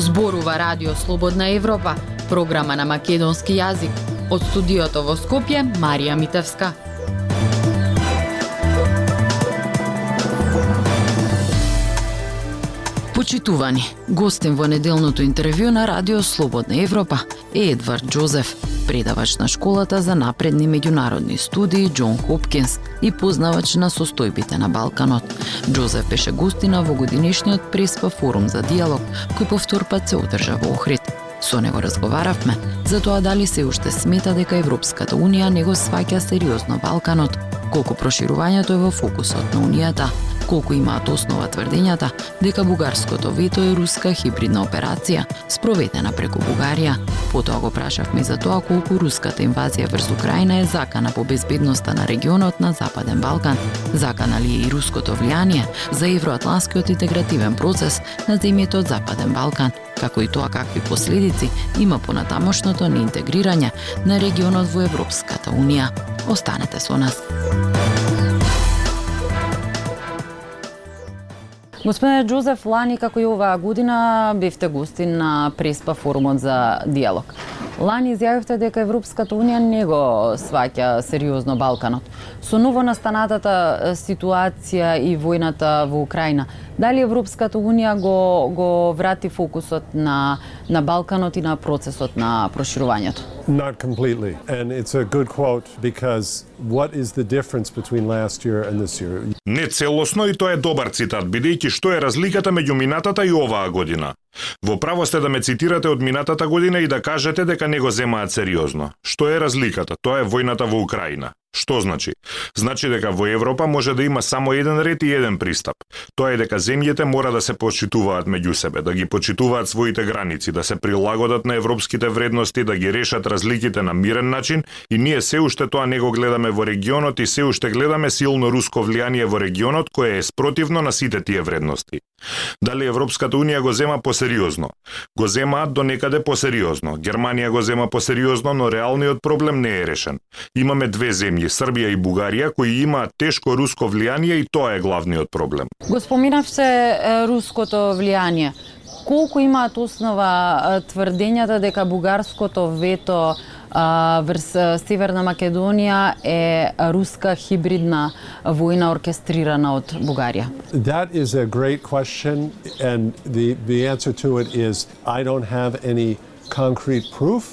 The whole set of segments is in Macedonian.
Зборува Радио Слободна Европа, програма на македонски јазик. Од студиото во Скопје, Марија Митевска. Почитувани, гостен во неделното интервју на Радио Слободна Европа е Едвард Джозеф, предавач на школата за напредни меѓународни студии Џон Хопкинс и познавач на состојбите на Балканот. Джозеф беше гостина во годинешниот Преспа форум за диалог, кој повтор пат се одржа во Охрид. Со него разговаравме за тоа дали се уште смета дека Европската Унија не го сваќа сериозно Балканот, колку проширувањето е во фокусот на Унијата, колку имаат основа тврдењата дека бугарското вето е руска хибридна операција спроведена преку Бугарија. Потоа го прашавме за тоа колку руската инвазија врз Украина е закана по безбедноста на регионот на Западен Балкан, закана ли е и руското влијание за евроатланскиот интегративен процес на земјите од Западен Балкан, како и тоа какви последици има понатамошното неинтегрирање на регионот во Европската Унија. Останете со нас. Господине Джузеф, лани како и оваа година бевте гости на Преспа форумот за диалог. Лани изјавивте дека Европската Унија не го сваќа сериозно Балканот. Со ново настанатата ситуација и војната во Украина, дали Европската Унија го, го врати фокусот на, на Балканот и на процесот на проширувањето? Not completely. And it's a good quote because what is the difference between last year and this year? Не целосно и тоа е добар цитат, бидејќи што е разликата меѓу минатата и оваа година. Во право сте да ме цитирате од минатата година и да кажете дека не го земаат сериозно. Што е разликата? Тоа е војната во Украина. Што значи? Значи дека во Европа може да има само еден ред и еден пристап. Тоа е дека земјите мора да се почитуваат меѓу себе, да ги почитуваат своите граници, да се прилагодат на европските вредности, да ги решат разликите на мирен начин и ние се уште тоа не го гледаме во регионот и се уште гледаме силно руско влијание во регионот кое е спротивно на сите тие вредности. Дали Европската Унија го зема посериозно? Го земаат до некаде посериозно. Германија го зема посериозно, но реалниот проблем не е решен. Имаме две земји, Србија и Бугарија, кои имаат тешко руско влијание и тоа е главниот проблем. Го споминавте руското влијание. Колку имаат основа тврдењата дека бугарското вето врз Северна Македонија е руска хибридна војна оркестрирана од Бугарија? That is a great question and the the answer to it is I don't have any?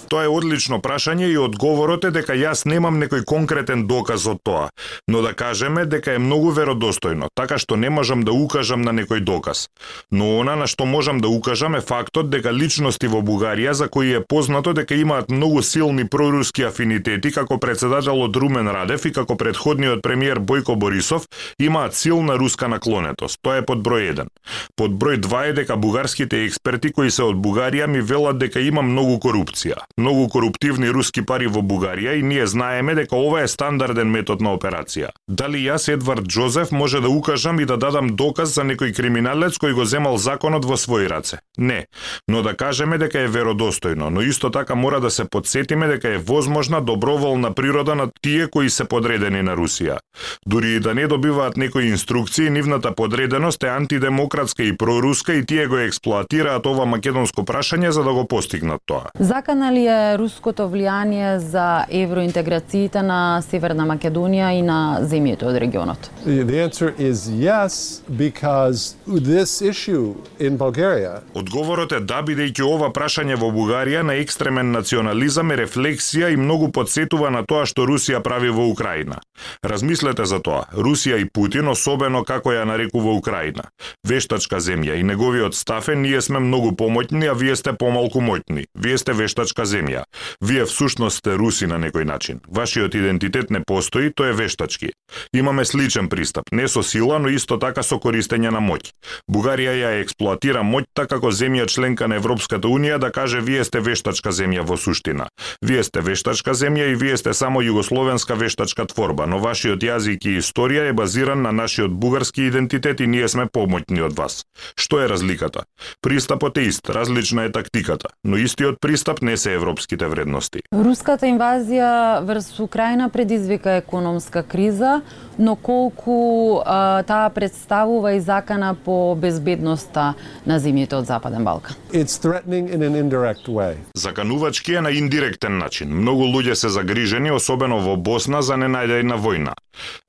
Тоа е одлично прашање и одговорот е дека јас немам некој конкретен доказ од тоа, но да кажеме дека е многу веродостојно, така што не можам да укажам на некој доказ. Но она на што можам да укажам е фактот дека личности во Бугарија за кои е познато дека имаат многу силни проруски афинитети како председателот Румен Радев и како предходниот премиер Бојко Борисов имаат силна руска наклонетост. Тоа е под број 1. Под број 2 е дека бугарските експерти кои се од Бугарија ми велат дека имам многу корупција, многу коруптивни руски пари во Бугарија и ние знаеме дека ова е стандарден метод на операција. Дали јас Едвард Джозеф може да укажам и да дадам доказ за некој криминалец кој го земал законот во своји раце? Не, но да кажеме дека е веродостојно, но исто така мора да се подсетиме дека е возможна доброволна природа на тие кои се подредени на Русија. Дури и да не добиваат некои инструкции, нивната подреденост е антидемократска и проруска и тие го експлоатираат ова македонско прашање за да го постигнат на тоа. Закана ли е руското влијание за евроинтеграциите на Северна Македонија и на земјите од регионот? The answer is yes because this issue in Bulgaria Одговорот е да бидејќи ова прашање во Бугарија на екстремен национализам е рефлексија и многу подсетува на тоа што Русија прави во Украина. Размислете за тоа. Русија и Путин, особено како ја нарекува Украина, вештачка земја и неговиот стафе, ние сме многу помоќни, а вие сте помалку моќни. Вие сте вештачка земја. Вие всушност сте руси на некој начин. Вашиот идентитет не постои, тоа е вештачки. Имаме сличен пристап, не со сила, но исто така со користење на моќ. Бугарија ја експлоатира моќта како земја членка на Европската Унија да каже вие сте вештачка земја во суштина. Вие сте вештачка земја и вие сте само југословенска вештачка творба, но вашиот јазик и историја е базиран на нашиот бугарски идентитет и ние сме помоќни од вас. Што е разликата? Пристапот е ист, различна е тактиката, но истиот пристап не се европските вредности. Руската инвазија врз Украина предизвика економска криза, но колку а, таа представува и закана по безбедноста на земјите од Западен Балкан? It's threatening in an indirect way. Заканувачки е на индиректен начин. Многу луѓе се загрижени, особено во Босна, за ненајдејна војна.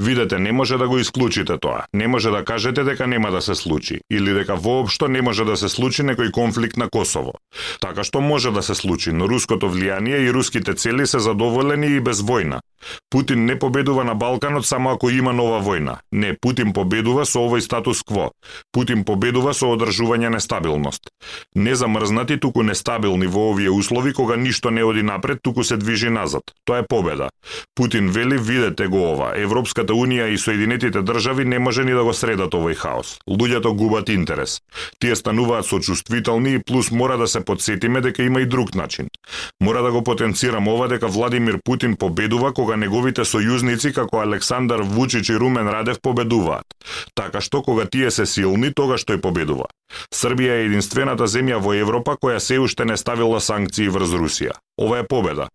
Видете, не може да го исклучите тоа. Не може да кажете дека нема да се случи или дека воопшто не може да се случи некој конфликт на Косово. Така што може да се случи, но руското влијание и руските цели се задоволени и без војна. Путин не победува на Балканот само ако има нова војна. Не, Путин победува со овој статус кво. Путин победува со одржување нестабилност. Не замрзнати, туку нестабилни во овие услови кога ништо не оди напред, туку се движи назад. Тоа е победа. Путин вели, видете го ова, Европската Унија и Соединетите држави не може ни да го средат овој хаос. Луѓето губат интерес. Тие стануваат сочувствителни и плюс мора да се подсетиме дека има и друг начин. Мора да го потенцирам ова дека Владимир Путин победува кога неговите сојузници како Александар Вучич и Румен Радев победуваат. Така што кога тие се силни, тогаш тој победува. Србија е единствената земја во Европа која се уште не ставила санкции врз Русија. Ова е победа.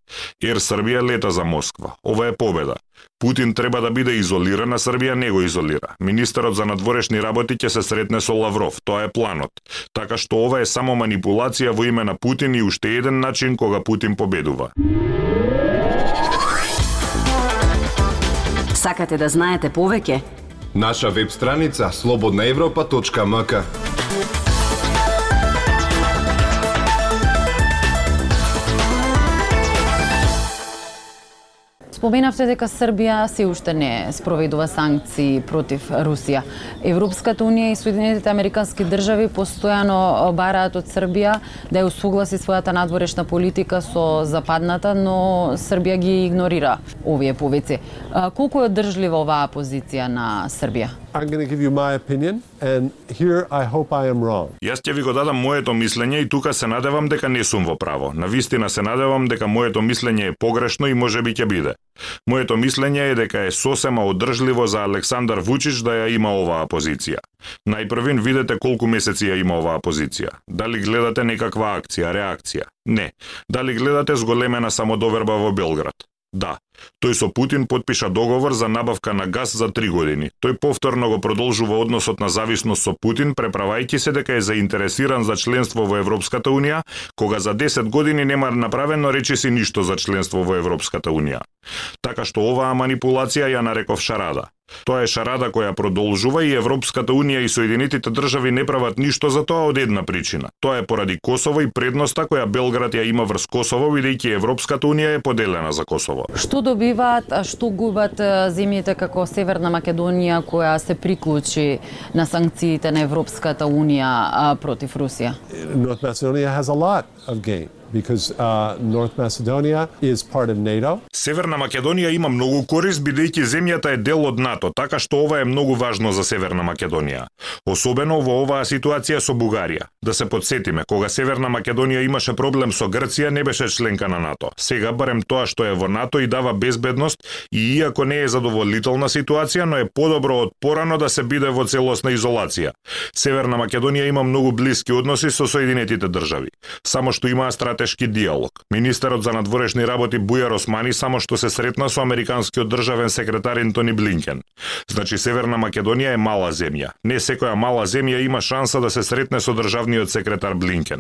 Ер Србија лета за Москва. Ова е победа. Путин треба да биде изолиран, а Србија не го изолира. Министерот за надворешни работи ќе се сретне со Лавров. Тоа е планот. Така што ова е само манипулација во име на Путин и уште еден начин кога Путин победува. Сакате да знаете повеќе? Наша веб страница слободнаевропа.мк Споменавте дека Србија се уште не спроведува санкции против Русија. Европската унија и Соединетите американски држави постојано бараат од Србија да ја усогласи својата надворешна политика со западната, но Србија ги игнорира овие повици. Колку е одржлива оваа позиција на Србија? I'm going to give you my opinion, and here I hope I am wrong. Јас ќе ви го дадам моето мислење и тука се надевам дека не сум во право. На вистина се надевам дека моето мислење е погрешно и може би ќе биде. Моето мислење е дека е сосема одржливо за Александар Вучич да ја има оваа позиција. Најпрвин видете колку месеци ја има оваа позиција. Дали гледате некаква акција, реакција? Не. Дали гледате зголемена самодоверба во Белград? Да. Тој со Путин подпиша договор за набавка на газ за три години. Тој повторно го продолжува односот на зависност со Путин, преправајќи се дека е заинтересиран за членство во Европската Унија, кога за 10 години нема направено речиси ништо за членство во Европската Унија. Така што оваа манипулација ја нареков шарада. Тоа е шарада која продолжува и Европската Унија и Соединетите држави не прават ништо за тоа од една причина. Тоа е поради Косово и предноста која Белград ја има врз Косово, бидејќи Европската Унија е поделена за Косово. Што добиваат, а што губат земјите како Северна Македонија која се приклучи на санкциите на Европската Унија против Русија? North Macedonia has a lot of gain because uh, North Macedonia is part of NATO. Северна Македонија има многу корист бидејќи земјата е дел од НАТО, така што ова е многу важно за Северна Македонија. Особено во оваа ситуација со Бугарија. Да се подсетиме, кога Северна Македонија имаше проблем со Грција, не беше членка на НАТО. Сега барем тоа што е во НАТО и дава безбедност и иако не е задоволителна ситуација, но е подобро од порано да се биде во целосна изолација. Северна Македонија има многу блиски односи со Соединетите држави, само што има стратешки диалог. Министерот за надворешни работи Бујар Османи само што се сретна со американскиот државен секретар Ентони Блинкен. Значи Северна Македонија е мала земја. Не секоја мала земја има шанса да се сретне со државниот секретар Блинкен.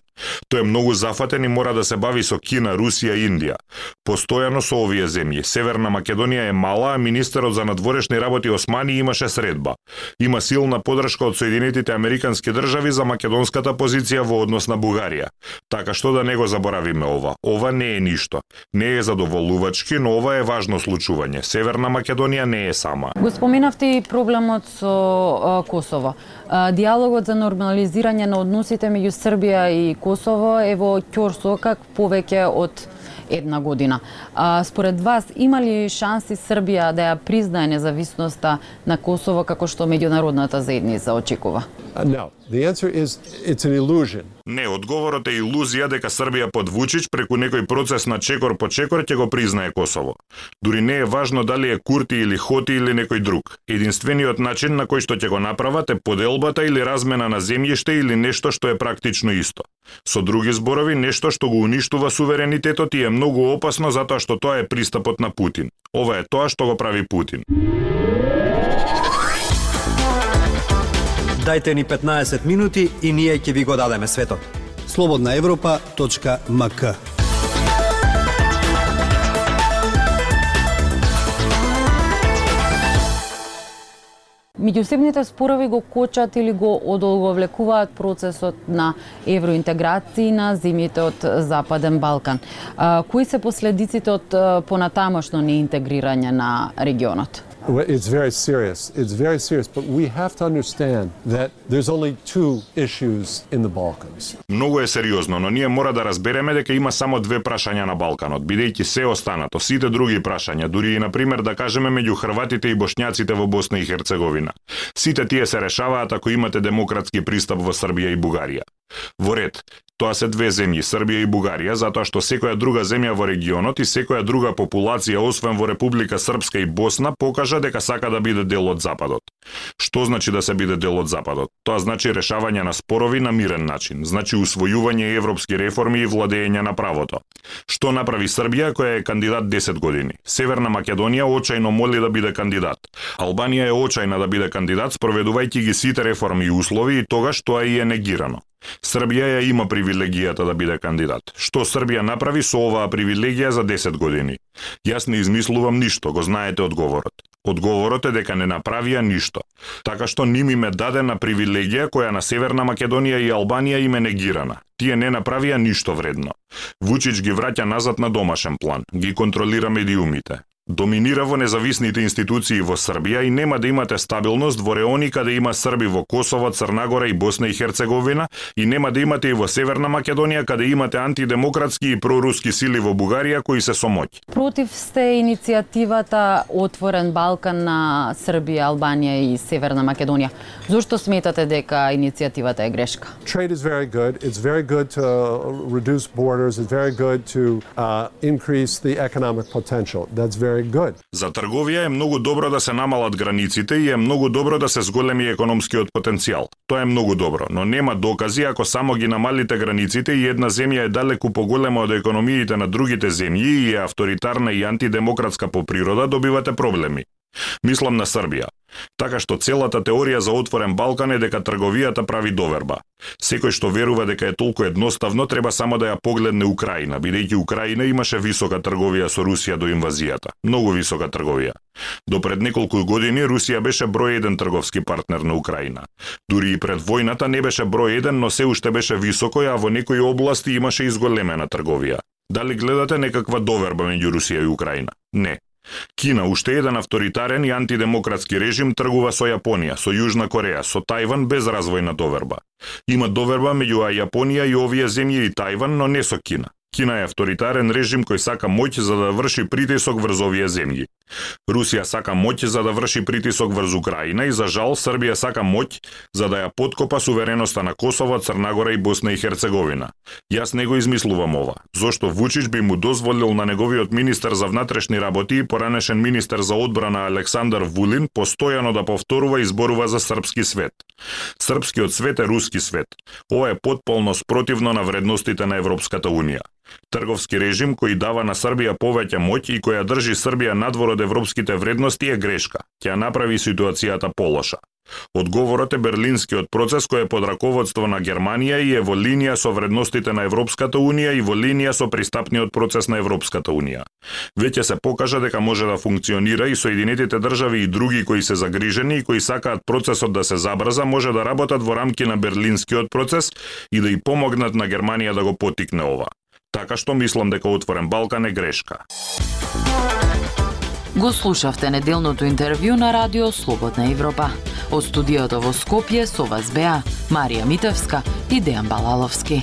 Тој е многу зафатен и мора да се бави со Кина, Русија и Индија. Постојано со овие земји. Северна Македонија е мала, а министерот за надворешни работи Османи имаше средба. Има силна подршка од Соединетите Американски држави за македонската позиција во однос на Бугарија. Така што да не го заборавиме ова. Ова не е ништо. Не е задоволувачки, но ова е важно случување. Северна Македонија не е сама. Го споменавте и проблемот со Косово. Диалогот за нормализирање на односите меѓу Србија и Косово е во ќорсокак повеќе од една година. А, според вас, има ли шанси Србија да ја признае независноста на Косово како што меѓународната заедница очекува? No, The answer is it's an illusion. Не, одговорот е илузија дека Србија под Вучич преку некој процес на чекор по чекор ќе го признае Косово. Дури не е важно дали е Курти или Хоти или некој друг. Единствениот начин на кој што ќе го направат е поделбата или размена на земјиште или нешто што е практично исто. Со други зборови, нешто што го уништува суверенитетот и е многу опасно затоа што тоа е пристапот на Путин. Ова е тоа што го прави Путин. Дајте ни 15 минути и ние ќе ви го дадеме светот. Слободна Европа.мк Меѓусебните спорови го кочат или го одолговлекуваат процесот на евроинтеграција на земјите од Западен Балкан. Кои се последиците од понатамошно неинтегрирање на регионот? It's very serious. It's very serious, but we have to understand that there's only two issues in the Balkans. Многу е сериозно, но ние мора да разбереме дека има само две прашања на Балканот, бидејќи се останато, сите други прашања, дури и на пример да кажеме меѓу хрватите и бошњаците во Босна и Херцеговина. Сите тие се решаваат ако имате демократски пристап во Србија и Бугарија. Во ред, Тоа се две земји, Србија и Бугарија, затоа што секоја друга земја во регионот и секоја друга популација, освен во Република Српска и Босна, покажа дека сака да биде дел од Западот. Што значи да се биде дел од Западот? Тоа значи решавање на спорови на мирен начин, значи усвојување европски реформи и владење на правото. Што направи Србија која е кандидат 10 години? Северна Македонија очајно моли да биде кандидат. Албанија е очајна да биде кандидат спроведувајќи ги сите реформи и услови и тогаш тоа и е негирано. Србија ја има привилегијата да биде кандидат. Што Србија направи со оваа привилегија за 10 години? Јас не измислувам ништо, го знаете одговорот. Одговорот е дека не направија ништо. Така што ним им е дадена привилегија која на Северна Македонија и Албанија им е негирана. Тие не направија ништо вредно. Вучич ги враќа назад на домашен план, ги контролира медиумите доминира во независните институции во Србија и нема да имате стабилност во реони каде има срби во Косово, Црнагора и Босна и Херцеговина и нема да имате и во Северна Македонија каде имате антидемократски и проруски сили во Бугарија кои се со моќ. Против сте иницијативата Отворен Балкан на Србија, Албанија и Северна Македонија. Зошто сметате дека иницијативата е грешка? Trade is very good. It's very good to reduce borders. It's very good to uh, increase the economic potential. That's very. За трговија е многу добро да се намалат границите и е многу добро да се зголеми економскиот потенцијал. Тоа е многу добро, но нема докази ако само ги намалите границите и една земја е далеку поголема од економиите на другите земји и е авторитарна и антидемократска по природа, добивате проблеми. Мислам на Србија. Така што целата теорија за отворен Балкан е дека трговијата прави доверба. Секој што верува дека е толку едноставно треба само да ја погледне Украина, бидејќи Украина имаше висока трговија со Русија до инвазијата. Многу висока трговија. До пред неколку години Русија беше број еден трговски партнер на Украина. Дури и пред војната не беше број еден, но се уште беше високо, а во некои области имаше изголемена трговија. Дали гледате некаква доверба меѓу Русија и Украина? Не. Кина, уште еден авторитарен и антидемократски режим, тргува со Јапонија, со Јужна Кореја, со Тајван без развојна доверба. Има доверба меѓу Јапонија и овие земји и Тајван, но не со Кина. Кина е авторитарен режим кој сака моќ за да врши притисок врз овие земји. Русија сака моќ за да врши притисок врз Украина и за жал Србија сака моќ за да ја подкопа сувереноста на Косово, Црнагора и Босна и Херцеговина. Јас не го измислувам ова. Зошто Вучич би му дозволил на неговиот министер за внатрешни работи и поранешен министер за одбрана Александар Вулин постојано да повторува и зборува за српски свет. Српскиот свет е руски свет. Ова е потполно спротивно на вредностите на Европската Унија. Трговски режим кој дава на Србија повеќе моќ и која држи Србија надвор од европските вредности е грешка. Ќе направи ситуацијата полоша. Одговорот е Берлинскиот процес кој е под раководство на Германија и е во линија со вредностите на Европската Унија и во линија со пристапниот процес на Европската Унија. Веќе се покажа дека може да функционира и Соединетите држави и други кои се загрижени и кои сакаат процесот да се забрза може да работат во рамки на Берлинскиот процес и да и помогнат на Германија да го потикне ова. Така што мислам дека Отворен Балкан е грешка. Го слушавте неделното интервју на Радио Слободна Европа. Од студиото во Скопје со вас беа Марија Митевска и Дејан Балаловски.